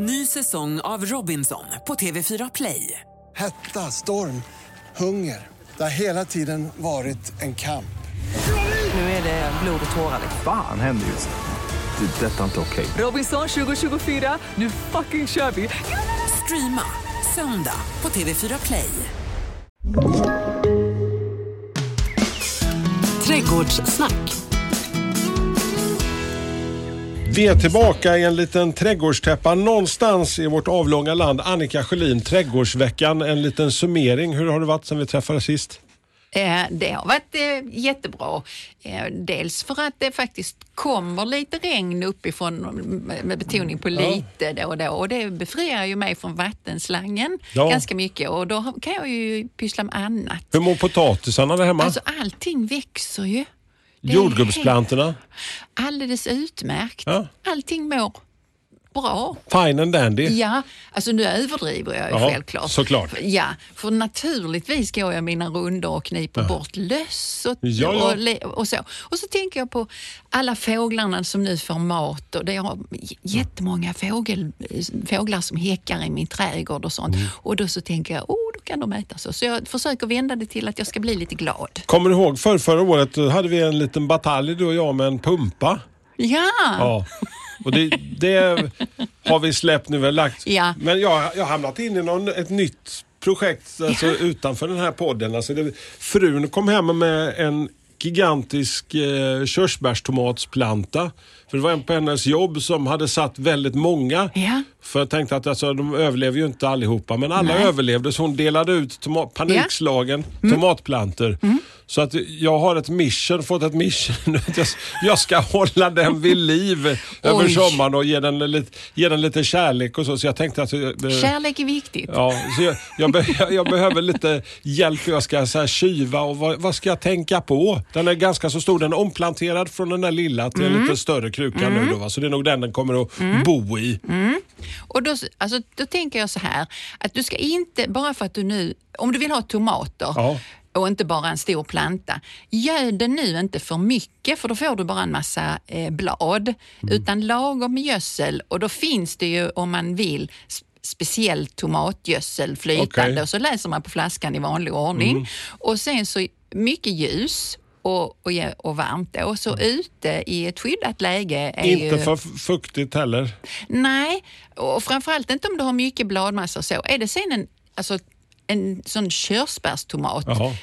Ny säsong av Robinson på TV4 Play. Hetta, storm, hunger. Det har hela tiden varit en kamp. Nu är det blod och tårar. Fan händer just nu. Det. är Detta är inte okej. Robinson 2024, nu fucking kör vi! Streama söndag på TV4 Play. Trädgårdssnack. Vi är tillbaka i en liten trädgårdstäppa någonstans i vårt avlånga land. Annika Sjölin, Trädgårdsveckan, en liten summering. Hur har det varit sedan vi träffades sist? Eh, Det har varit eh, jättebra. Eh, Dels för att det faktiskt kommer lite regn uppifrån med- med betoning på lite då och då och det befriar ju mig från vattenslangen Ja. ganska mycket och då kan jag ju pyssla med annat. Hur mår potatisarna där hemma? Alltså allting växer ju. Jordgubbsplantorna? Alldeles utmärkt. Ja. Allting mår bra. Fine and dandy? Ja, alltså nu överdriver jag ju Ja, självklart. såklart. Ja, för naturligtvis går jag mina rundor och kniper bort löss och, Ja, ja. Och, och så. Och så tänker jag på alla fåglarna som nu får mat och det är jättemånga fågel, fåglar som häckar i min trädgård och sånt. Mm. Och då så tänker jag, oh, kan de äta så. Så jag försöker vända det till att jag ska bli lite glad. Kommer du ihåg för förra året då hade vi en liten batalj du och jag med en pumpa? Ja! Ja. Och det, det har vi släppt nu, lagt. Ja. Men jag, jag har hamnat in i någon, ett nytt projekt alltså, utanför den här podden. Alltså det, frun kom hem med en gigantisk eh, körsbärstomatsplanta. För det var en på hennes jobb som hade satt väldigt många. Ja. För jag tänkte att alltså, de överlever ju inte allihopa, men alla Nej. överlevde så hon delade ut toma- panikslagen Mm. tomatplantor. Så att jag har ett mission, fått ett mission. jag, ska hålla den vid liv över sommaren och ge den, lite, ge den lite kärlek och så. Så jag tänkte att... eh, Kärlek är viktigt. Ja, så jag, jag, be, jag behöver lite hjälp hur jag ska så här, kyva och vad, vad ska jag tänka på? Den är ganska så stor. Den är omplanterad från den där lilla till en lite större kruka nu då. Va? Så det är nog den den kommer att bo i. Och då, alltså, då tänker jag så här, att du ska inte, bara för att du nu, om du vill ha tomater Ja. och inte bara en stor planta, göd den nu inte för mycket för då får du bara en massa eh, blad, Mm. utan lagom med gödsel och då finns det ju om man vill speciell tomatgödsel flytande. Mm. och så läser man på flaskan i vanlig ordning. Och sen så mycket ljus och, och, och varmt då. Och så ute i ett skyddat läge är Mm. Inte ju... för fuktigt heller. Nej, och framförallt inte om du har mycket bladmassa och så. Är det sen en, alltså, en sån körsbärstomat, Jaha.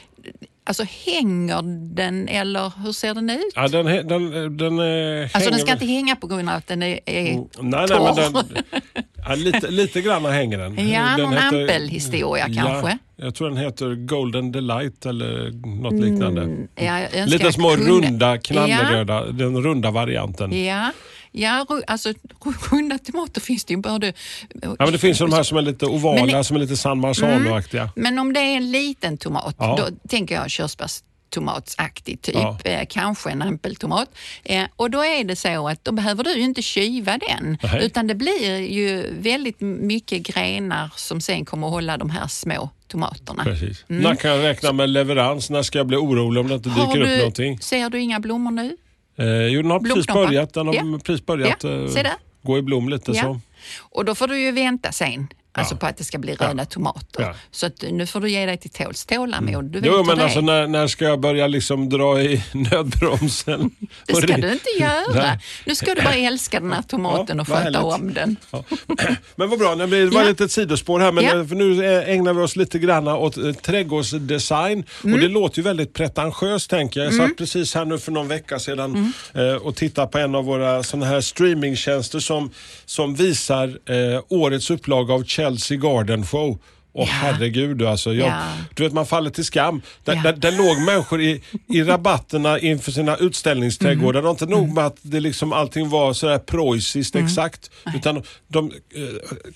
Alltså hänger den eller hur ser den ut? Ja, den, he- den, den, eh, Alltså den ska inte hänga på grund av att den är, är Nej, nej, torr. men den, ja, lite, lite grann hänger den. Ja, den någon ampelhistoria kanske. Ja, jag tror den heter Golden Delight eller något liknande. Ja, jag önskar Lite små runda, knallröda, den runda varianten. Ja, ja alltså runda tomater finns det ju både... Ja, men det finns ju de här som är lite ovala, Men Mm. som är lite San Marzano-aktiga. Men om det är en liten tomat, Ja. då tänker jag körsbärstomatsaktig typ, Ja. eh, kanske en ampeltomat. Eh, och då är det så att då behöver du ju inte kyva den, Nej. utan det blir ju väldigt mycket grenar som sen kommer att hålla de här små tomaterna. Precis. När kan jag räkna med leverans? När ska jag bli orolig om det inte dyker Har upp du, någonting? ser du inga blommor nu? Eh, jo, den har precis börjat. Den har Ja. precis börjat Ja, eh, gå i blom lite så. Och då får du ju vänta sen. Alltså Ja. på att det ska bli röda tomater. Ja. Så att nu får du ge dig till tåls. Tålamod, du vet Jo, men det alltså är. när, när ska jag börja liksom dra i nödbromsen? Det ska du inte göra. Nu ska du bara älska den här tomaten och sköta om den. Men vad bra, det var Ja. lite sidospår här men eh, för nu eh, ägnar vi oss lite grann åt eh, trädgårdsdesign Mm. och det låter ju väldigt pretentiöst tänker jag. Jag satt precis här nu för någon vecka sedan Mm. eh, och tittade på en av våra sådana här streamingtjänster som, som visar eh, årets upplaga av Chelsea Garden Show. Åh herregud alltså. Jag, Ja. Du vet man faller till skam. Där, Ja. där, där låg människor i, i rabatterna inför sina utställningsträdgårdar. Det var inte nog med att det liksom allting var sådär preussiskt exakt. Utan de eh,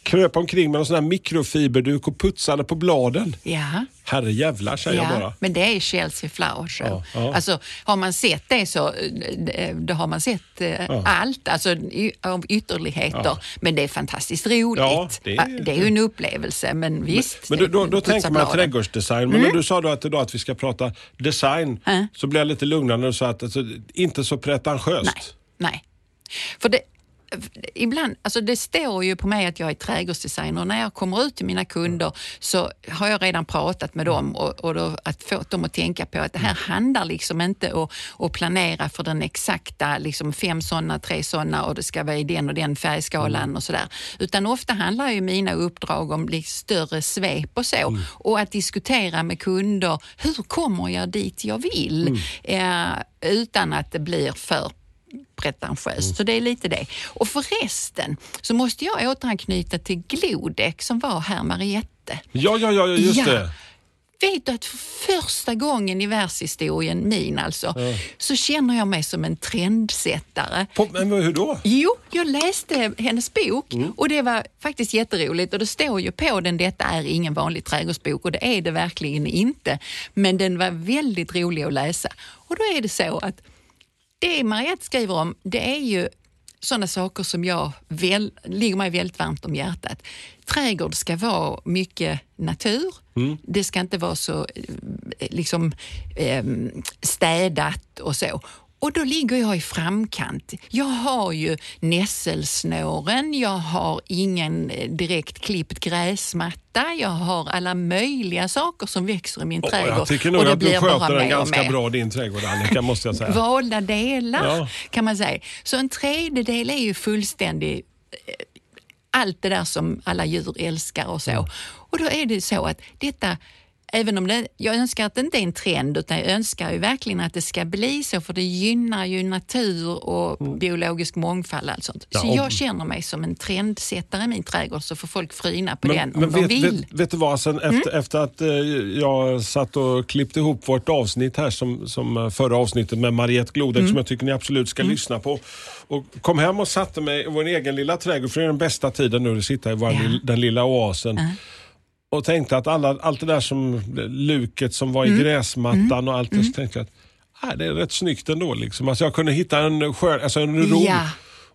kröp omkring med en sån här mikrofiberduk och putsade på bladen. Ja. Herre jävlar säger jag bara. men det är Chelsea Flower Show. Ja, ja. Alltså, har man sett det så eh, då har man sett eh, allt, alltså av ytterligheter. Ja. Men det är fantastiskt roligt. Ja, det det, är- är... ju en upplevelse, men visst. Men då, då, då putsa tänker man trädgårdsdesign. Men när du sa då att, idag att vi ska prata design Ja. så blev jag lite lugnare när du sa att alltså, inte så pretentiöst. Nej, nej. För det, ibland, alltså det står ju på mig att jag är trädgårdsdesigner. När jag kommer ut till mina kunder så har jag redan pratat med dem och, och då, att få dem att tänka på att det här handlar liksom inte om att planera för den exakta, liksom fem sådana, tre sådana och det ska vara i den och den färgskalan och sådär. Utan ofta handlar ju mina uppdrag om lite större svep och så. Och att diskutera med kunder, hur kommer jag dit jag vill? Eh, utan att det blir för pretentiöst. Så det är lite det. Och förresten så måste jag återanknyta till Glodek som var här Mariette. Ja, ja, ja, just Ja. det. Vet du att för första gången i världshistorien, min alltså, så känner jag mig som en trendsättare. På, men hur då? Jo, jag läste hennes bok Mm. och det var faktiskt jätteroligt och det står ju på den detta är ingen vanlig trädgårdsbok och det är det verkligen inte. Men den var väldigt rolig att läsa. Och då är det så att det Mariette skriver om, det är ju sådana saker som jag väl, ligger mig väldigt varmt om hjärtat. Trädgård ska vara mycket natur. Det ska inte vara så eh, liksom, eh, städat och så. Och då ligger jag i framkant. Jag har ju nässelsnåren, jag har ingen eh, direkt klippt gräsmatta, jag har alla möjliga saker som växer i min Åh, trädgård. jag tycker Och nog det att du sköter den och ganska bra din trädgård Annika, måste jag säga. valda delar Ja. kan man säga. Så en tredjedel är ju fullständig eh, allt det där som alla djur älskar och så. Och då är det så att detta Även om det, jag önskar att det inte är en trend utan jag önskar ju verkligen att det ska bli så för det gynnar ju natur och biologisk mångfald allt sånt. Ja, så och- jag känner mig som en trendsättare i min trädgård så får folk fryna på Men, den om men de vet, vill. Mm. vet, vet du vad, sen efter, efter att eh, jag satt och klippte ihop vårt avsnitt här som, som eh, förra avsnittet med Mariette Glodek Mm. som jag tycker ni absolut ska lyssna på. Och kom hem och satte mig i vår egen lilla trädgård, för det är den bästa tiden nu att sitta i vår, Ja. den lilla oasen. Och tänkte att alla, allt det där som luket som var i Mm. gräsmattan och allt det, så tänkte jag att ah, det är rätt snyggt ändå. Liksom. Alltså jag kunde hitta en, skön, alltså en ro Ja.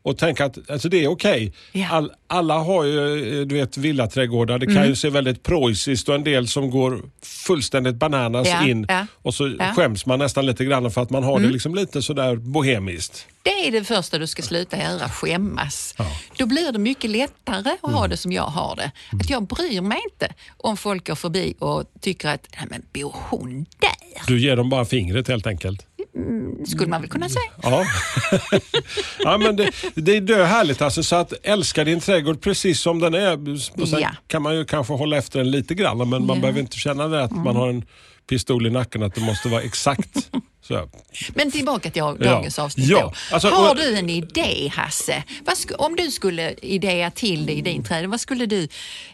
Och tänka att alltså det är okej. Ja. All, alla har ju eh, du vet, villaträdgårdar. Det kan Mm. ju se väldigt preussiskt och en del som går fullständigt bananas Ja, in. ja, Och så ja. Mm. skäms man nästan lite grann för att man har det liksom lite sådär bohemiskt. Det är det första du ska sluta göra, skämmas. Då blir det mycket lättare att Mm. ha det som jag har det. Att jag bryr mig inte om folk går förbi och tycker att, nej men bor hon där? Du ger dem bara fingret helt enkelt. Skulle man väl kunna säga. Ja, ja men det, det är dö härligt alltså. Så att älska din trädgård precis som den är. Och sen Ja. kan man ju kanske hålla efter den lite grann men man Ja. Mm. behöver inte känna det att man har en pistol i nacken att det måste vara exakt. Så. Men tillbaka till Ja. dagens avsnitt Ja, alltså, Har du en idé Hasse? Vad sk- om du skulle idéa till det i din trädgård, vad skulle du...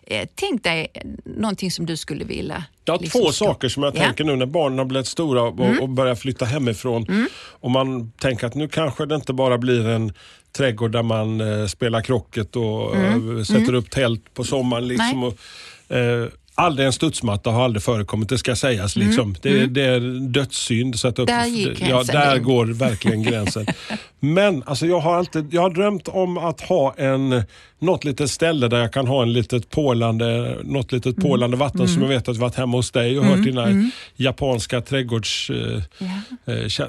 Eh, tänk dig någonting som du skulle vilja... Jag har liksom två ska- saker som jag Ja. Mm. tänker nu när barnen har blivit stora och, och börjar flytta hemifrån. Och man tänker att nu kanske det inte bara blir en trädgård där man eh, spelar krocket och eh, sätter upp tält på sommaren. Liksom, Mm. Och, eh, Aldrig en studsmatta har aldrig förekommit, det ska sägas. Liksom. Det, det är dödssynd. att upp, Mm. Där gick ja, gränsen där in. går verkligen gränsen. Men alltså, jag, har alltid, jag har drömt om att ha en, något litet ställe där jag kan ha en litet pålande, något litet Mm. pålande vatten som jag vet att jag varit hemma hos dig och hört dina japanska trädgårds... Eh, Ja. eh, kä-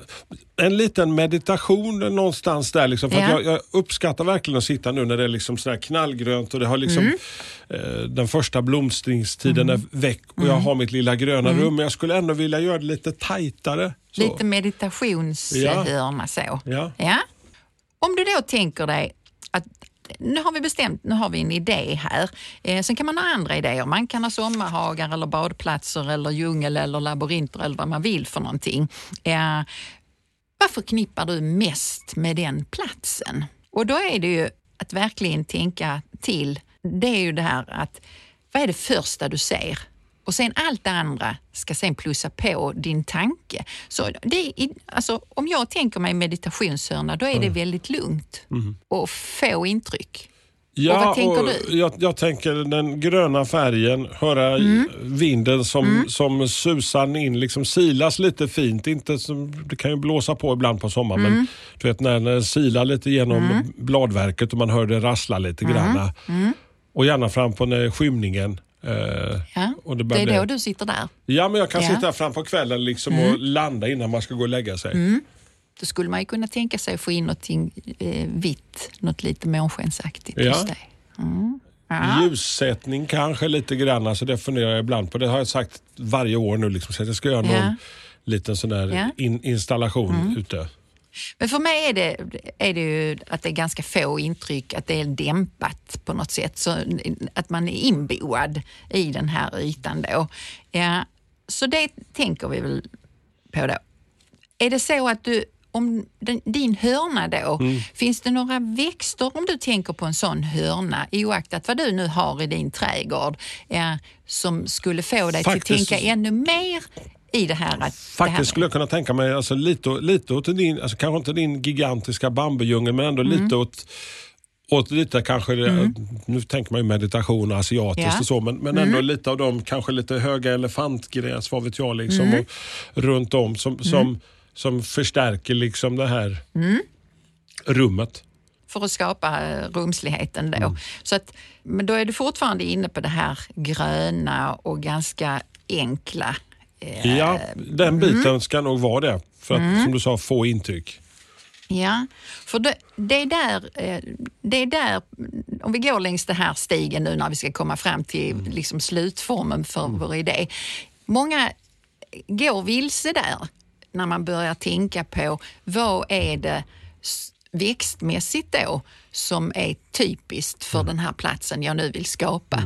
en liten meditation någonstans där. Liksom, för att Ja. jag, jag uppskattar verkligen att sitta nu när det är liksom sådär knallgrönt och det har liksom Mm. eh, den första blomstringstiden är väck och jag har mitt lilla gröna rum. Men jag skulle ändå vilja göra det lite tajtare. Så. Lite meditationshörna så. Ja. Om du då tänker dig att nu har vi bestämt, nu har vi en idé här. Eh, sen kan man ha andra idéer. Man kan ha sommarhagar eller badplatser eller djungel eller labyrinter eller vad man vill för någonting. Eh, vad förknippar du mest med den platsen? Och då är det ju att verkligen tänka till. Det är ju det här att vad är det första du ser? Och sen allt det andra ska sen plussa på din tanke. Så det alltså, om jag tänker mig meditationshörna, då är det väldigt lugnt och få intryck. Ja, vad tänker och du? Jag, jag tänker den gröna färgen, höra Mm. vinden som, som susar in, liksom silas lite fint. Inte som, det kan ju blåsa på ibland på sommaren Mm. men du vet när det silar lite genom bladverket och man hör det rassla lite Mm. granna. Och gärna fram på skymningen. Eh, Ja, och det börjar är då du sitter där. Ja, men jag kan Ja. Mm. sitta här fram på kvällen liksom och landa innan man ska gå och lägga sig. Då skulle man ju kunna tänka sig att få in något eh, vitt, något lite månskensaktigt Ja. hos dig. Mm. Ja. Ljussättning kanske lite grann, alltså det funderar jag ibland på. Det har jag sagt varje år nu, liksom, så att jag ska göra någon liten sån där. Mm. in, installation ute. Men för mig är det, är det ju att det är ganska få intryck, att det är dämpat på något sätt. Så att man är inboad i den här ytan då. Ja, så det tänker vi väl på då. Är det så att du, om den, din hörna då, finns det några växter om du tänker på en sån hörna, oaktat vad du nu har i din trädgård, ja, som skulle få dig Faktiskt- att tänka ännu mer i det här? Att det här Faktiskt skulle jag kunna tänka mig alltså, lite, lite åt din, alltså, kanske inte din gigantiska bambudjungel men ändå Mm. lite åt åt lite kanske, det- nu tänker man ju meditation och asiatiskt Ja. och så, men, men ändå lite av de kanske lite höga elefantgräs, vad vet jag, liksom, Mm. och, runt om som, som, som förstärker liksom det här Mm. rummet. för att skapa eh, rumsligheten då. Mm. Så att, men då är du fortfarande inne på det här gröna och ganska enkla. Eh, Ja, den biten Mm. ska nog vara det. För att, som du sa, få intryck. Ja, för det, det, är där, eh, det är där, om vi går längs den här stigen nu när vi ska komma fram till Mm. liksom slutformen för vår idé. Många går vilse där när man börjar tänka på vad är det växtmässigt då som är typiskt för den här platsen jag nu vill skapa.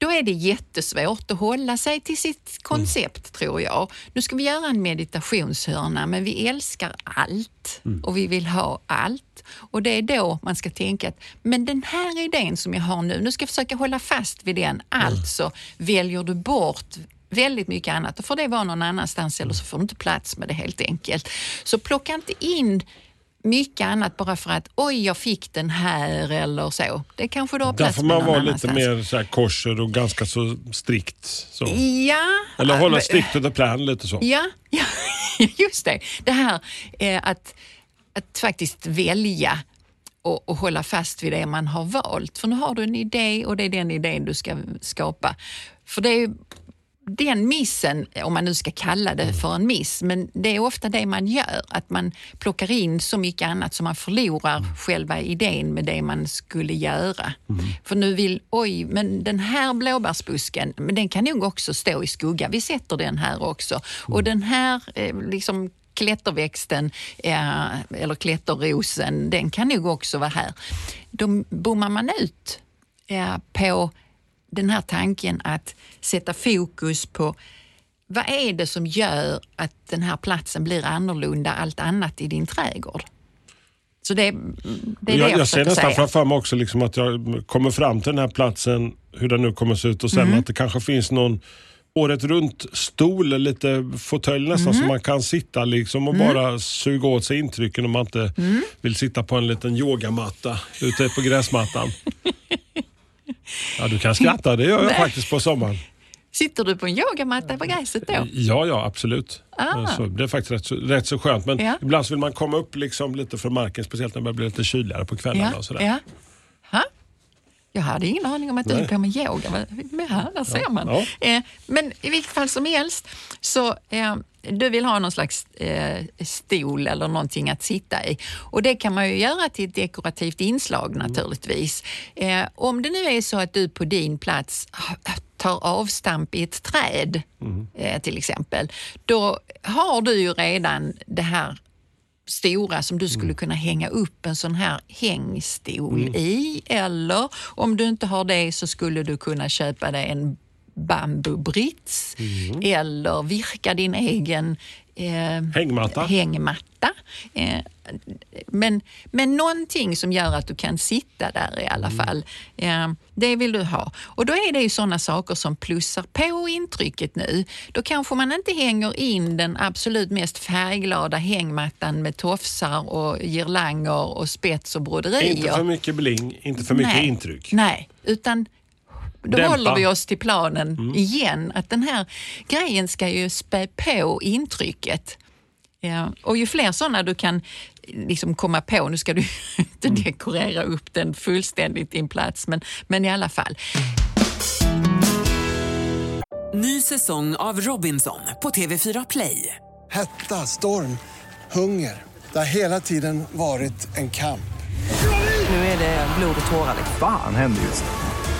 Då är det jättesvårt att hålla sig till sitt koncept tror jag. Nu ska vi göra en meditationshörna men vi älskar allt och vi vill ha allt. Och det är då man ska tänka att men den här idén som jag har nu, nu ska jag försöka hålla fast vid den. Alltså väljer du bort väldigt mycket annat, då får det vara någon annanstans eller så får du inte plats med det helt enkelt. Så plocka inte in mycket annat bara för att oj, jag fick den här eller så. Det kanske du har Där plats får med man vara lite mer så här korser och ganska så strikt. Så. Ja. Eller hålla men- strikt the plan lite så. Ja, ja, just det. Det här eh, att, att faktiskt välja och, och hålla fast vid det man har valt. För nu har du en idé och det är den idén du ska skapa. För det är den missen, om man nu ska kalla det för en miss, men det är ofta det man gör. Att man plockar in så mycket annat så man förlorar själva idén med det man skulle göra. För nu vill, oj, men den här blåbärsbusken, men den kan nog också stå i skugga. Vi sätter den här också. Och den här eh, liksom klätterväxten eller klätterrosen, den kan nog också vara här. Då bommar man ut på den här tanken att sätta fokus på vad är det som gör att den här platsen blir annorlunda allt annat i din trädgård? Så det, det är det jag, jag, jag ser nästan säga. framför mig också liksom att jag kommer fram till den här platsen, hur den nu kommer se ut och sen Mm. att det kanske finns någon året runt stol, lite fåtölj nästan Mm. som man kan sitta liksom och bara suga åt sig intrycken om man inte Mm. vill sitta på en liten yogamatta ute på gräsmattan. Ja, du kan skratta, det gör jag faktiskt på sommaren. Sitter du på en yogamatta på gräset då? Ja, ja absolut. Ah. Så det är faktiskt rätt så, rätt så skönt. Men Ja. ibland vill man komma upp liksom lite från marken, speciellt när det börjar bli lite kyligare på kvällarna. och sådär. ja. Ha? Jag hade ingen aning om att du höll på med yoga. Men här, där ser man. Ja. Eh, men i vilket fall som helst, så eh, du vill ha någon slags eh, stol eller någonting att sitta i. Och det kan man ju göra till ett dekorativt inslag naturligtvis. Eh, om det nu är så att du på din plats tar avstamp i ett träd eh, till exempel, då har du ju redan det här stora som du skulle kunna hänga upp en sån här hängstol i. Eller om du inte har det så skulle du kunna köpa dig en bambubrits eller virka din egen eh, Hängmatta. hängmatta. Eh, men, men någonting som gör att du kan sitta där i alla fall. Eh, det vill du ha. Och då är det ju sådana saker som plussar på intrycket nu. Då kanske man inte hänger in den absolut mest färgglada hängmattan med tofsar och girlanger och spets och broderier. Inte för mycket bling, inte för mycket Nej. intryck. Nej, utan då Dämpa. håller vi oss till planen Mm. igen. Att den här grejen ska ju spä på intrycket. Ja, och ju fler sådana du kan liksom komma på, nu ska du inte Mm. dekorera upp den fullständigt din plats, men, men i alla fall. Ny säsong av Robinson på TV4 Play. Hetta, storm, hunger. Det har hela tiden varit en kamp. Nu är det blod och tårar. liksom. Fan händer just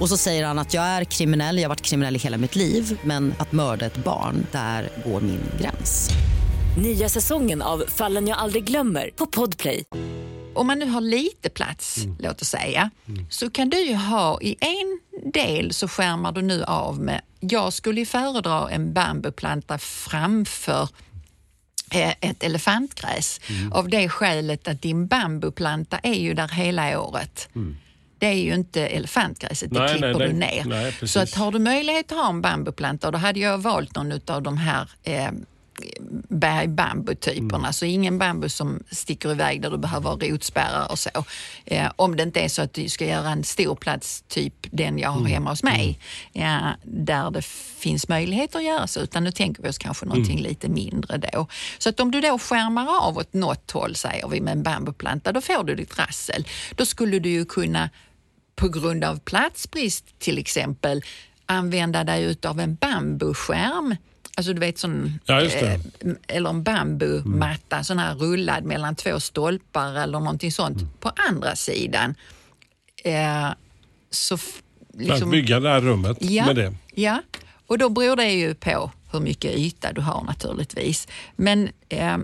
Och så säger han att jag är kriminell, jag har varit kriminell i hela mitt liv men att mörda ett barn, där går min gräns. Nya säsongen av Fallen jag aldrig glömmer på Podplay. Om man nu har lite plats, låt oss säga, så kan du ju ha i en del så skärmar du nu av med, jag skulle ju föredra en bambuplanta framför eh, ett elefantgräs av det skälet att din bambuplanta är ju där hela året. Det är ju inte elefantgräset, det Nej, klipper nej, du ner. nej, så att har du möjlighet att ha en bambuplanta, då hade jag valt någon av de här eh, bergbambutyperna. Mm. Så ingen bambu som sticker iväg där du behöver rotspärrar och så. Eh, om det inte är så att du ska göra en stor plats, typ den jag Mm. har hemma hos mig, eh, där det finns möjlighet att göra så. Utan nu tänker vi oss kanske någonting Mm. lite mindre då. Så att om du då skärmar av åt något håll, säger vi, med en bambuplanta, då får du ditt rassel. Då skulle du ju kunna på grund av platsbrist till exempel använda dig utav en bambuskärm. Alltså du vet sån, Ja, eh, eller en bambumatta, sån här rullad mellan två stolpar eller någonting sånt Mm. på andra sidan. Eh, så För att bygga det här rummet ja, med det. Ja, och då beror det ju på hur mycket yta du har naturligtvis. Men eh,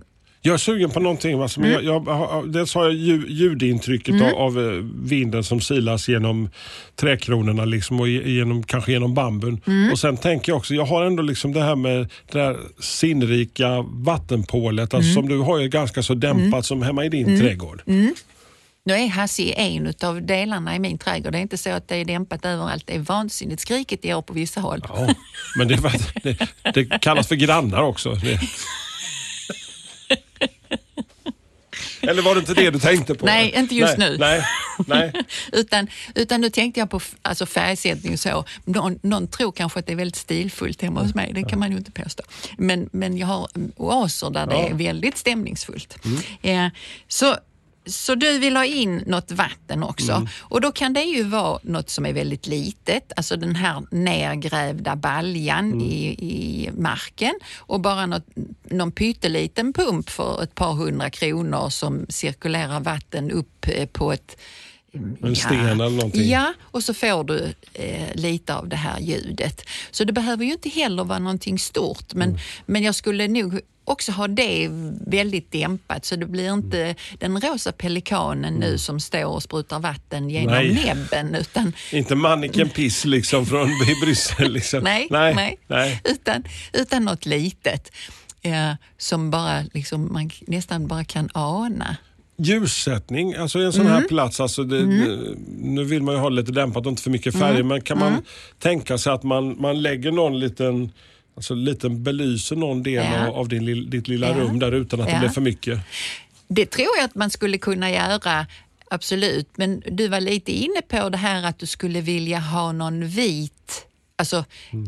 Jag är sugen på någonting. Alltså, Mm. jag, jag, dels har jag ljud, ljudintrycket av, av eh, vinden som silas genom träkronorna liksom, och ge- genom, kanske genom bambun. Mm. Och Sen tänker jag också, jag har ändå liksom det här med det här sinnrika vattenpålet Mm. alltså, som du har ju ganska så dämpat som hemma i din trädgård. Nu är Hasse en av delarna i min trädgård. Det är inte så att det är dämpat överallt. Det är vansinnigt skrikigt i år på vissa håll. Ja, men det, det, det kallas för grannar också. Det. Eller var det inte det du tänkte på? Nej, inte just nej, nu. Nej, nej. utan, utan nu tänkte jag på alltså färgsättning och så. Någon, någon tror kanske att det är väldigt stilfullt hemma hos mig. Det kan man ju inte påstå. Men, men jag har mm, oaser där det Ja. är väldigt stämningsfullt. Eh, så, så du vill ha in något vatten också. Och då kan det ju vara något som är väldigt litet, alltså den här nergrävda baljan i, i marken och bara något, någon pytteliten pump för ett par hundra kronor som cirkulerar vatten upp eh, på ett En sten eller någonting. Ja, och så får du eh, lite av det här ljudet. Så det behöver ju inte heller vara någonting stort, men, Mm. men jag skulle nog också ha det väldigt dämpat så det blir inte den rosa pelikanen nu som står och sprutar vatten genom Mm. Nej. näbben. Utan, Inte Manniken Piss liksom från Bryssel. Liksom. nej, nej, nej, nej. Utan, utan något litet. eh, som bara liksom, man nästan bara kan ana. Ljussättning, alltså en sån Mm. här plats, alltså det, det- nu vill man ju ha lite dämpat och inte för mycket färger, Mm. men kan man tänka sig att man, man lägger någon liten Alltså liten belyser någon del Ja. av, din, ditt lilla Ja. rum där utan att det Ja. blir för mycket. Det tror jag att man skulle kunna göra, absolut. Men du var lite inne på det här att du skulle vilja ha någon vit Alltså,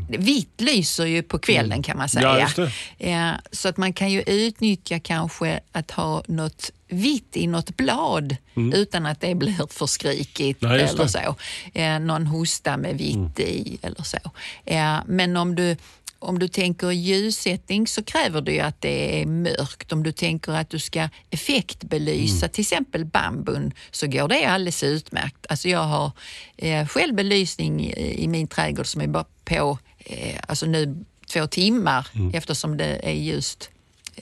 vitt lyser ju på kvällen kan man säga. Mm. Ja, det. Ja, så att man kan ju utnyttja kanske att ha något vitt i något blad utan att det blir för skrikigt Mm. just eller det. så. Eh, någon hosta med vitt i eller så. Eh, men om du om du tänker ljussättning så kräver det ju att det är mörkt. Om du tänker att du ska effektbelysa Mm. till exempel bambun så går det alldeles utmärkt. Alltså jag har eh, själv belysning i, min trädgård som är bara på eh, alltså nu två timmar Mm. eftersom det är ljust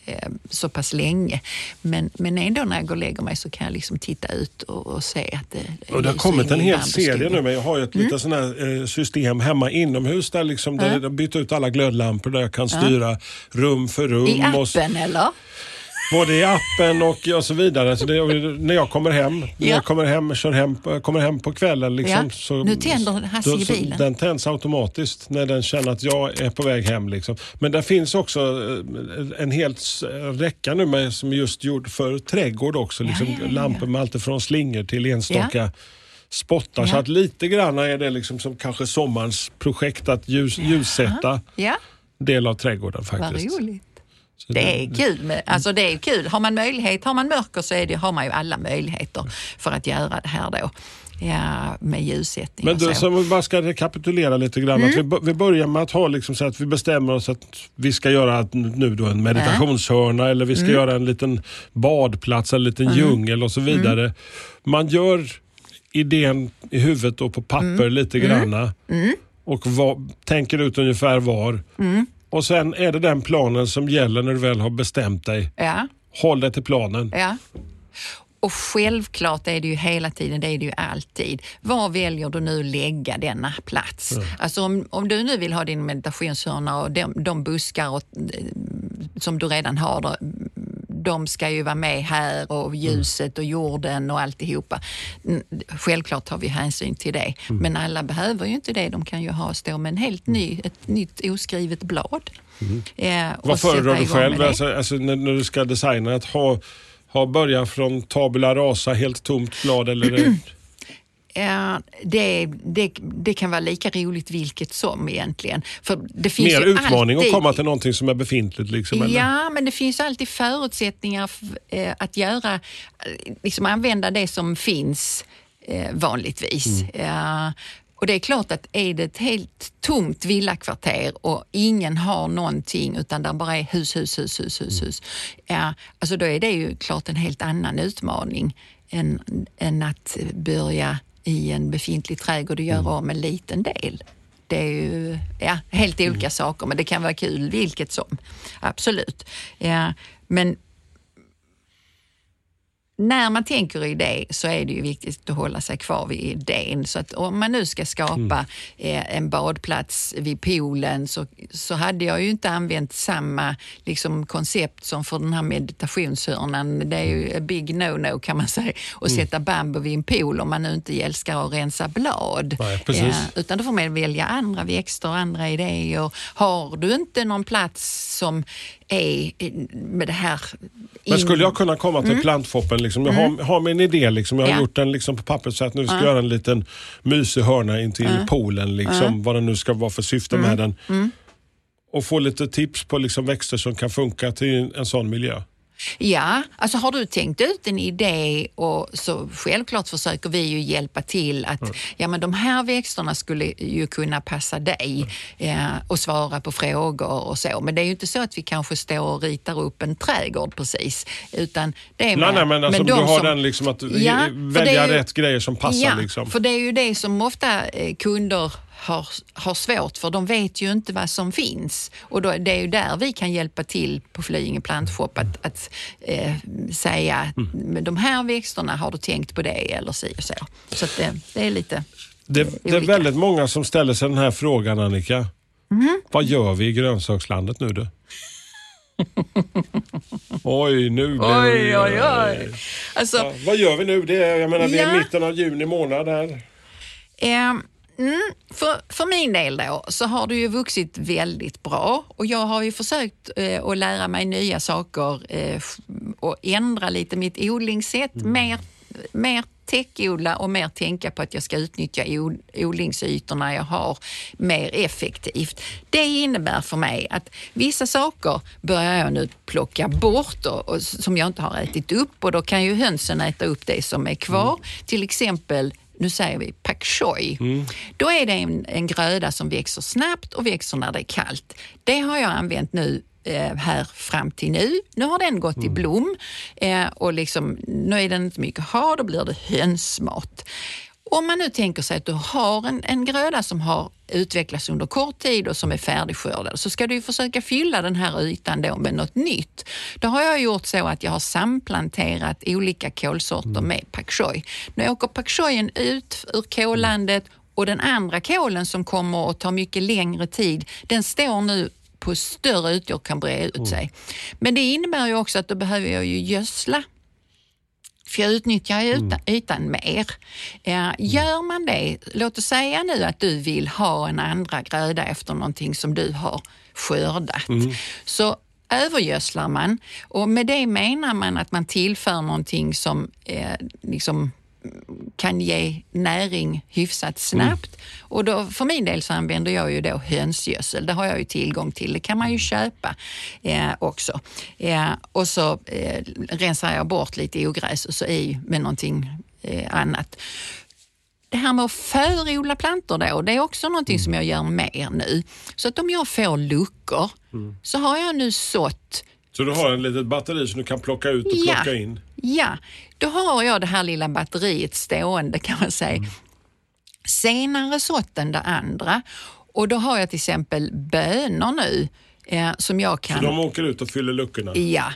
eh, så pass länge. Men, men ändå när jag går och lägger mig så kan jag liksom titta ut och, och se att det Och det har kommit en hel serie nu, men jag har ju ett Mm. litet sån här, eh, system hemma inomhus där, liksom, där jag bytt ut alla glödlampor där jag kan styra rum för rum. I och appen eller? Både i appen och, och så vidare. Så det, när jag kommer hem, när Ja. jag kommer hem, kör hem, kommer hem på kvällen. Liksom, Ja. så, Nu tänder Hasse i bilen. Den tänds automatiskt när den känner att jag är på väg hem. Liksom. Men det finns också eh, en hel räcka nu med, som är just gjord för trädgård också. Liksom, ja, ja. Lampor med allt ifrån slingor till enstaka spottar. Så att lite grann är det liksom som kanske sommarens projekt att ljus, ljussätta del av trädgården vad faktiskt. roligt. Så Det är kul. Med, alltså det är kul. Har man möjlighet, har man mörker så är det, har man ju alla möjligheter för att göra det här då. Ja, med ljussättning Men och du, så. så om vi bara ska rekapitulera lite grann. Mm. Vi, vi börjar med att ha liksom så att vi bestämmer oss att vi ska göra nu då en meditationshörna eller vi ska Mm. göra en liten badplats, en liten djungel och så vidare. Mm. Man gör idén i huvudet och på papper Mm. lite granna och vad, tänker ut ungefär var. Mm. Och sen är det den planen som gäller när du väl har bestämt dig. Ja, Håll dig till planen. ja. Och självklart är det ju hela tiden, det är det ju alltid. Var väljer du nu lägga denna plats? Alltså om, om du nu vill ha din meditationshörna och de, de buskar och, eh, som du redan har, de ska ju vara med här och ljuset och jorden och alltihopa. Mm, Självklart tar vi hänsyn till det, men alla behöver ju inte det. De kan ju ha stå med en helt ny, ett nytt oskrivet blad. Eh, och Vad föredrar du själv alltså, alltså, när, när du ska designa? Att ha, ha börja från tabula rasa, helt tomt blad eller är det- det, det, det kan vara lika roligt vilket som egentligen. För det finns mer utmaning alltid, att komma till någonting som är befintligt? Liksom, eller? Ja, men det finns alltid förutsättningar eh, att göra, eh, liksom använda det som finns eh, vanligtvis. Ja, och det är klart att är det ett helt tomt villakvarter och ingen har någonting utan där bara är hus, hus, hus, hus, hus, hus. Ja, alltså då är det ju klart en helt annan utmaning än, än att börja i en befintlig trädgård och göra om en liten del. Det är ju ja, helt olika saker, men det kan vara kul vilket som. Absolut. Ja, men när man tänker i det så är det ju viktigt att hålla sig kvar vid idén. Så att om man nu ska skapa eh, en badplats vid poolen så, så hade jag ju inte använt samma liksom, koncept som för den här meditationshörnan. Det är ju a big no-no kan man säga att sätta bambu vid en pool om man nu inte älskar att rensa blad. Nej. Ja, utan då får man välja andra växter och andra idéer. Har du inte någon plats som är med det här... Men skulle in- jag kunna komma till plantfoppen? Liksom, jag har, har min idé, liksom, jag har Ja. gjort den liksom på pappret så att nu ska jag göra en liten mysig hörna in till poolen. Liksom, Vad det nu ska vara för syfte med den. Och få lite tips på liksom, växter som kan funka till en sån miljö. Ja, alltså har du tänkt ut en idé och så självklart försöker vi ju hjälpa till att ja, men de här växterna skulle ju kunna passa dig ja, och svara på frågor och så. Men det är ju inte så att vi kanske står och ritar upp en trädgård precis. Utan det är Nej, nej, men alltså, de du har som- den liksom att Ja, välja ju- rätt grejer som passar. Ja, liksom. för det är ju det som ofta eh, kunder har, har svårt för. De vet ju inte vad som finns. Och då, det är ju där vi kan hjälpa till på Flyinge plantshop att, att eh, säga Mm. de här växterna, har du tänkt på det eller si och så. Så det, det är lite... Det, det är väldigt många som ställer sig den här frågan Annika. Mhm. Vad gör vi i grönsakslandet nu du? oj, nu blev Oj, oj, oj. Alltså, Ja, vad gör vi nu? Det är, jag menar, vi är Ja. mitten av juni månad här. Eh, mm, för, för min del då så har det ju vuxit väldigt bra och jag har ju försökt eh, att lära mig nya saker eh, och ändra lite mitt odlingssätt. Mer, mer täckodla och mer tänka på att jag ska utnyttja od- odlingsytorna jag har mer effektivt. Det innebär för mig att vissa saker börjar jag nu plocka bort och, och, som jag inte har ätit upp och då kan ju hönsen äta upp det som är kvar. Till exempel nu säger vi pak choi. Då är det en, en gröda som växer snabbt och växer när det är kallt. Det har jag använt nu eh, här fram till nu. Nu har den gått i blom eh, och liksom, nu är den inte mycket att ha, då blir det hönsmat. Om man nu tänker sig att du har en, en gröda som har utvecklats under kort tid och som är färdigskördad så ska du försöka fylla den här ytan då med något nytt. Då har jag gjort så att jag har samplanterat olika kolsorter med pak choi. Nu åker pak choien ut ur kollandet och den andra kolen som kommer att ta mycket längre tid, den står nu på större ytor kan breda ut sig. Men det innebär ju också att då behöver jag ju gödsla. För jag utnyttjar ytan, ytan mer. Eh, gör man det, låt oss säga nu att du vill ha en andra gröda efter någonting som du har skördat. Så övergödslar man och med det menar man att man tillför någonting som eh, liksom kan ge näring hyfsat snabbt. Och då, för min del så använder jag ju då hönsgödsel. Det har jag ju tillgång till. Det kan man ju köpa eh, också. Eh, och så eh, rensar jag bort lite ogräs och så i med någonting eh, annat. Det här med att förodla plantor då, det är också någonting som jag gör mer nu. Så att om jag får luckor så har jag nu sått Så du har en litet batteri som du kan plocka ut och Ja. plocka in? Ja, då har jag det här lilla batteriet stående kan man säga. Senare sått än det andra och då har jag till exempel bönor nu eh, som jag kan... Så de åker ut och fyller luckorna? Ja,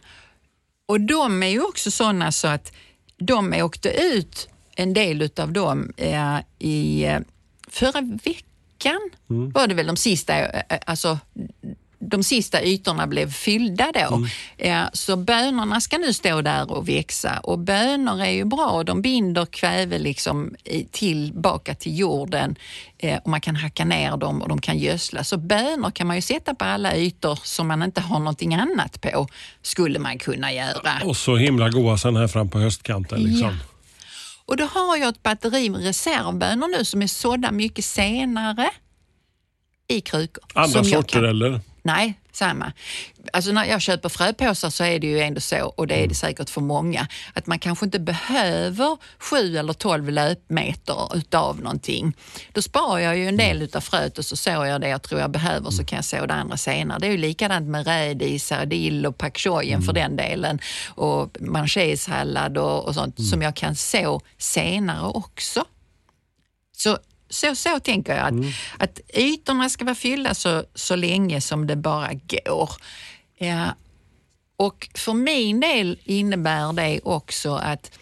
och de är ju också sådana så att de åkte ut en del utav dem eh, i eh, förra veckan var det väl de sista, eh, eh, alltså de sista ytorna blev fyllda då. Eh, Så bönorna ska nu stå där och växa och bönor är ju bra. De binder kväve liksom tillbaka till jorden eh, och man kan hacka ner dem och de kan gödsla. Så bönor kan man ju sätta på alla ytor som man inte har någonting annat på, skulle man kunna göra. Och så himla goa sen här fram på höstkanten. Liksom. Ja. Och då har jag ett batteri med reservbönor nu som är sådda mycket senare i krukor. Andra sorter kan- eller? Nej, samma. Alltså när jag köper fröpåsar så är det ju ändå så, och det är det säkert för många, att man kanske inte behöver sju eller tolv löpmeter utav någonting. Då sparar jag ju en del utav fröet och så sår jag det jag tror jag behöver så kan jag så det andra senare. Det är ju likadant med rädisor, dill och pak choyen för den delen och manchésallad och, och sånt som jag kan så senare också. Så, så, så tänker jag, att, att ytorna ska vara fyllda så, så länge som det bara går. Ja. Och för min del innebär det också att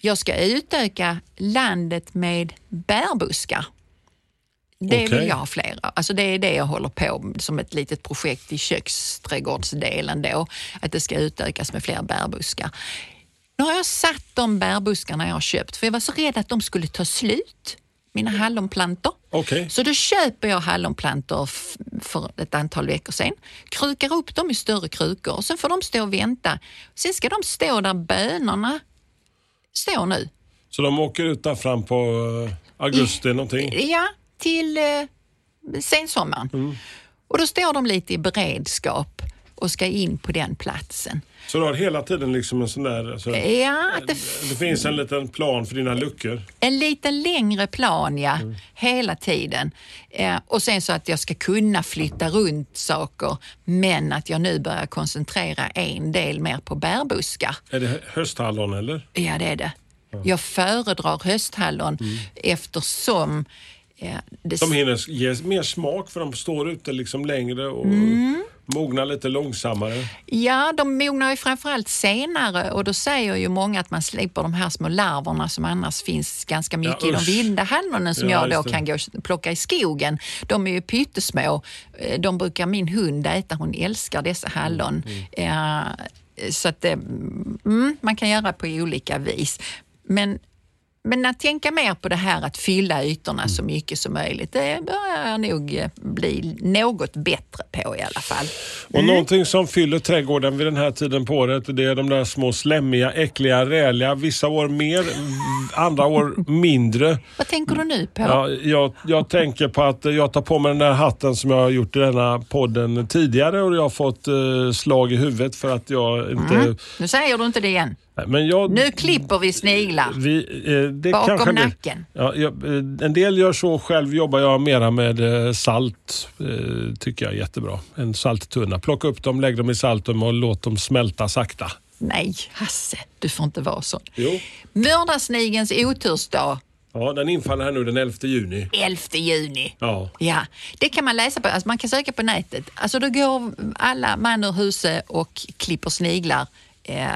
jag ska utöka landet med bärbuskar. Det Okej. vill jag ha flera. Alltså det är det jag håller på med som ett litet projekt i köksträdgårdsdelen då, att det ska utökas med fler bärbuskar. Nu har jag satt de bärbuskarna jag har köpt för jag var så rädd att de skulle ta slut, mina hallonplantor. Okej. Så då köper jag hallonplantor för ett antal veckor sedan, krukar upp dem i större krukor och sen får de stå och vänta. Sen ska de stå där bönorna står nu. Så de åker ut där fram på eh, augusti någonting? Ja, till eh, sensommaren. Och då står de lite i beredskap och ska in på den platsen. Så du har hela tiden liksom en sån där... Alltså, Ja, det det finns en liten plan för dina luckor? En lite längre plan, ja. Hela tiden. Eh, och sen så att jag ska kunna flytta runt saker, men att jag nu börjar koncentrera en del mer på bärbuskar. Är det hösthallon eller? Ja, det är det. Jag föredrar hösthallon eftersom eh, det De hinner ge mer smak för de står ute liksom längre och Mm. mognar lite långsammare. Ja, de mognar ju framförallt senare och då säger ju många att man slipper de här små larverna som annars finns ganska mycket i de vilda hallonen som Ja, jag då kan gå och plocka i skogen. De är ju pyttesmå. Eh, De brukar min hund äta, hon älskar dessa hallon. Mm, Eh, Så att det, mm, man kan göra på olika vis. Men men att tänka mer på det här att fylla ytorna så mycket som möjligt, det börjar jag nog eh, bli något bättre på i alla fall. Och någonting som fyller trädgården vid den här tiden på året det är de där små slemmiga, äckliga, räliga. Vissa år mer, andra år mindre. Vad tänker du nu på? Ja, jag, jag tänker på att jag tar på mig den där hatten som jag har gjort i denna podden tidigare och jag har fått eh, slag i huvudet för att jag inte... Nu säger du inte det igen. Men jag, Nu klipper vi sniglar. vi, eh, Bakom kanske nacken. Ja, jag, eh, en del gör så, själv jobbar jag mera med eh, salt. Tycker jag är jättebra. En salttunna. Plocka upp dem, lägg dem i saltum och låt dem smälta sakta. Nej, Hasse, du får inte vara sån. Jo. Mördarsnigens otursdag, Ja, den infaller här nu den 11 juni. 11 juni. Ja. Ja, det kan man läsa på, alltså man kan söka på nätet. Alltså då går alla man ur huset och klipper sniglar. Eh,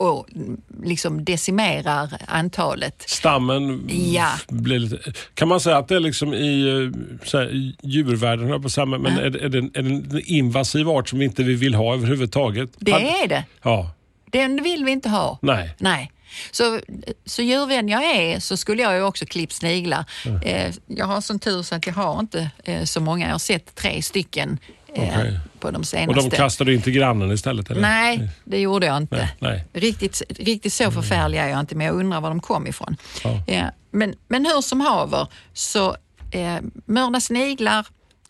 och mm, liksom decimerar antalet. Stammen Ja. blir lite... Kan man säga att det är liksom i, eh, så här, i djurvärlden, på säga, men men är, det- är, det en, är det en invasiv art som vi inte vi vill ha överhuvudtaget? Det är det. Ja, Den vill vi inte ha. nej. Nej. Så, så djurvän jag är så skulle jag ju också klippt sniglar. Eh, jag har sån tur så att jag har inte eh, så många. Jag har sett tre stycken eh, Okej. på de Och senaste. de kastar du in till grannen istället? Eller? Nej, det gjorde jag inte. Nej, nej. Riktigt, riktigt så förfärlig är jag inte, men jag undrar var de kom ifrån. Ja. Ja, men, men hur som haver, så eh, mörda sniglar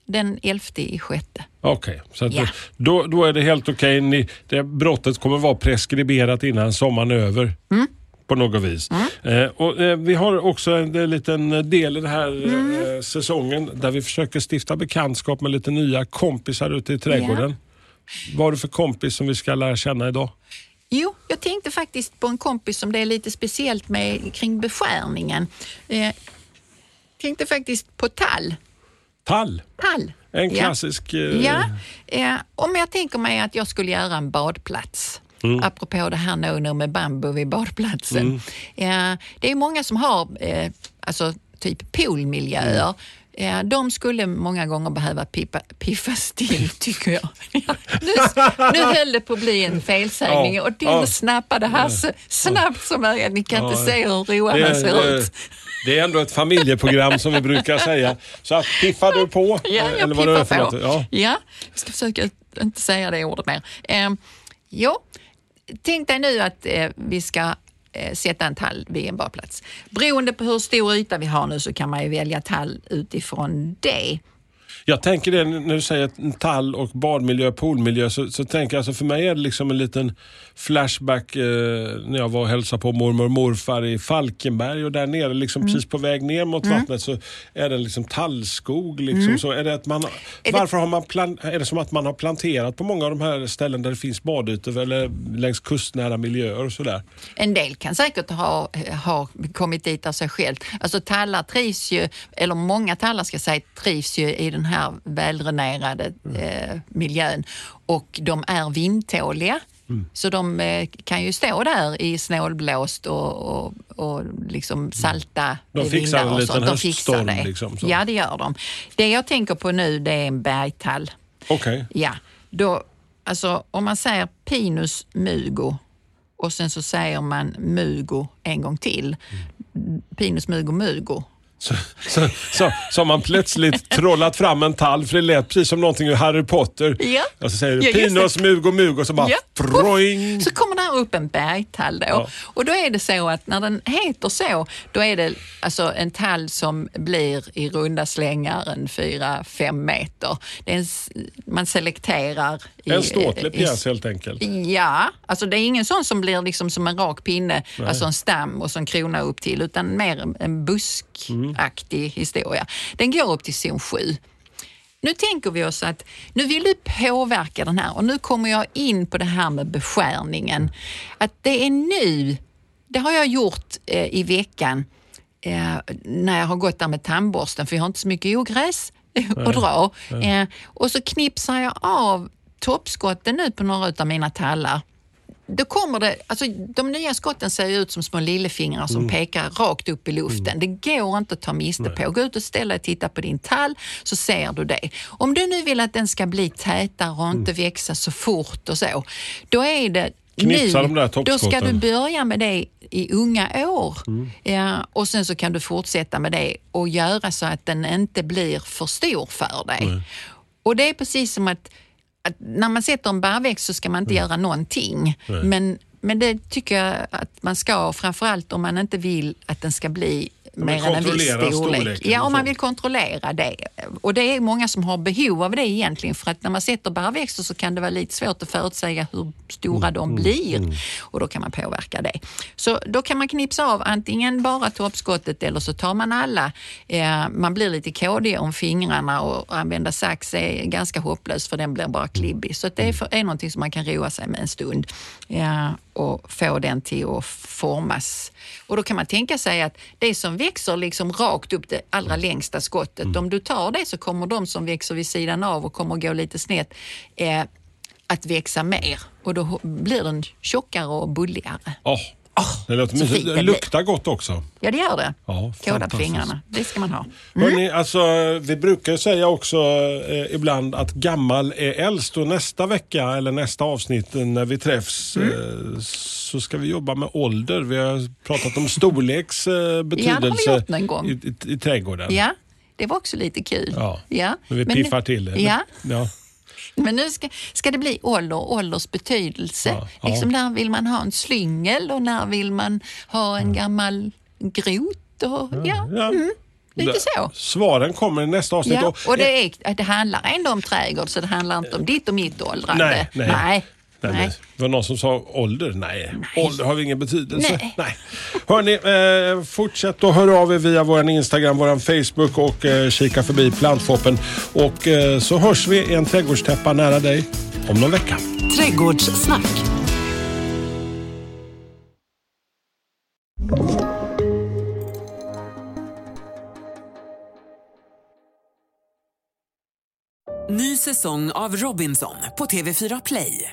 den 11 i sjätte. Okej, så att Ja. då, då är det helt okej. Ni- det Brottet kommer vara preskriberat innan sommaren är över. Mm. På något vis. Eh, och, eh, vi har också en, en liten del i den här eh, säsongen där vi försöker stifta bekantskap med lite nya kompisar ute i trädgården. Vad har du för kompis som vi ska lära känna idag? Jo, jag tänkte faktiskt på en kompis som det är lite speciellt med kring beskärningen. Eh, tänkte faktiskt på tall. Tall, Tall. en Ja. klassisk... Eh, Ja, eh, om jag tänker mig att jag skulle göra en badplats. Mm. Apropå det här nu med bambu vid badplatsen. Eh, det är många som har eh, alltså, typ poolmiljöer. Mm. Eh, de skulle många gånger behöva pippa, piffas till, tycker jag. Ja, nu, nu höll det på att bli en felsägning Ja, och den ja. snappade Hasse snabbt som ögat. Ni kan inte Ja, se hur road han ser ut. det är ändå ett familjeprogram som vi brukar säga. Så att piffar du på? Ja, jag eller vad piffar på. Ja. Ja, jag ska försöka inte säga det ordet mer. Eh, jo, tänk dig nu att eh, vi ska eh, sätta en tall vid en badplats. Beroende på hur stor yta vi har nu så kan man ju välja tall utifrån det. Jag tänker det när du säger tall och badmiljö, poolmiljö, så, så tänker jag, alltså för mig är det liksom en liten flashback eh, när jag var och hälsade på mormor och morfar i Falkenberg och där nere, liksom Mm. precis på väg ner mot vattnet så är det liksom tallskog. Liksom, Mm. så är det att man, varför har man plan, är det som att man har planterat på många av de här ställen där det finns badytor eller längs kustnära miljöer och sådär? En del kan säkert ha, ha kommit dit av sig själv. Alltså tallar trivs ju, eller många tallar ska säga, trivs ju i den här väldränerade eh, miljön och de är vindtåliga. Så de eh, kan ju stå där i snålblåst och, och, och liksom salta De eh, fixar vindar och sånt. De fixar det. liksom, så. Ja, det gör de. Det jag tänker på nu det är en bergtall. Okej. Ja, då, alltså om man säger pinus mugo och sen så säger man mugo en gång till. Pinus mugo mugo. Så, så, så, så har man plötsligt trollat fram en tall, för det lät precis som någonting ur Harry Potter. Ja. Och så säger du Ja, Pinos, Mugo, Mugo, så bara Ja. froing. Så kommer där upp en bergtall då. Ja. Och då är det så att när den heter så, då är det alltså en tall som blir i runda slängar en 4-5 meter. Det en, man selekterar. En ståtlig i- pjäs helt enkelt. Ja, alltså det är ingen sån som blir liksom som en rak pinne, alltså en stam och en krona upp till, utan mer en, buskaktig historia. Den går upp till zon 7. Nu tänker vi oss att nu vill du påverka den här och nu kommer jag in på det här med beskärningen. Att det är nu, det har jag gjort eh, i veckan eh, när jag har gått där med tandborsten för jag har inte så mycket ogräs att dra. Eh, och så knipsar jag av toppskotten nu på några av mina tallar. Då kommer det, alltså de nya skotten ser ut som små lillefingrar som pekar rakt upp i luften. Det går inte att ta miste på. Gå ut och ställ dig och titta på din tall så ser du det. Om du nu vill att den ska bli tätare och inte växa så fort och så, då är det Knipsa nu, de då ska du börja med det i unga år. Ja, och sen så kan du fortsätta med det och göra så att den inte blir för stor för dig. Och det är precis som att, att när man sätter en barrväxt så ska man inte göra någonting. Men, men det tycker jag att man ska, framförallt om man inte vill att den ska bli mer än en viss storlek. Ja, om man vill kontrollera det. Och det är många som har behov av det egentligen för att när man sätter barrväxter så kan det vara lite svårt att förutsäga hur stora Mm, de blir och då kan man påverka det. Så då kan man knipsa av antingen bara toppskottet eller så tar man alla. Eh, man blir lite kådig om fingrarna och använda sax är ganska hopplöst för den blir bara klibbig. Så det är, för, är någonting som man kan roa sig med en stund ja, och få den till att formas. Och då kan man tänka sig att det som växer liksom rakt upp det allra längsta skottet, om du tar det så kommer de som växer vid sidan av och kommer gå lite snett, eh, att växa mer och då blir den tjockare och bulligare. Åh, det låter mysigt. det luktar gott också. Ja, det gör det. Ja, Kåda på fingrarna. Det ska man ha. Hörrni, alltså, vi brukar säga också eh, ibland att gammal är äldst och nästa vecka eller nästa avsnitt när vi träffs Mm. eh, så ska vi jobba med ålder. Vi har pratat om storleks eh, betydelse gång. i, i, i trädgården. Ja, det var också lite kul. Ja, Ja. Men vi Men piffar till det. Ja, ja. Men nu ska, ska det bli ålder, ålders betydelse. Ja, ja. Liksom när vill man ha en slyngel och när vill man ha en gammal grot? Och, ja, Ja. Mm, lite så. Svaren kommer i nästa avsnitt. Ja, Och- och det, är, det handlar ändå om trädgård så det handlar inte om ditt och mitt åldrande. Nej, nej. nej. Nej, nej. Det var någon som sa ålder. Nej, ålder har ingen betydelse. Nej. Hörni, eh, fortsätt att höra av er via vår Instagram, vår Facebook och eh, kika förbi Plantfoppen. Och eh, så hörs vi i en trädgårdstäppa nära dig om någon vecka. Trädgårdssnack. Ny säsong av Robinson på TV4 Play.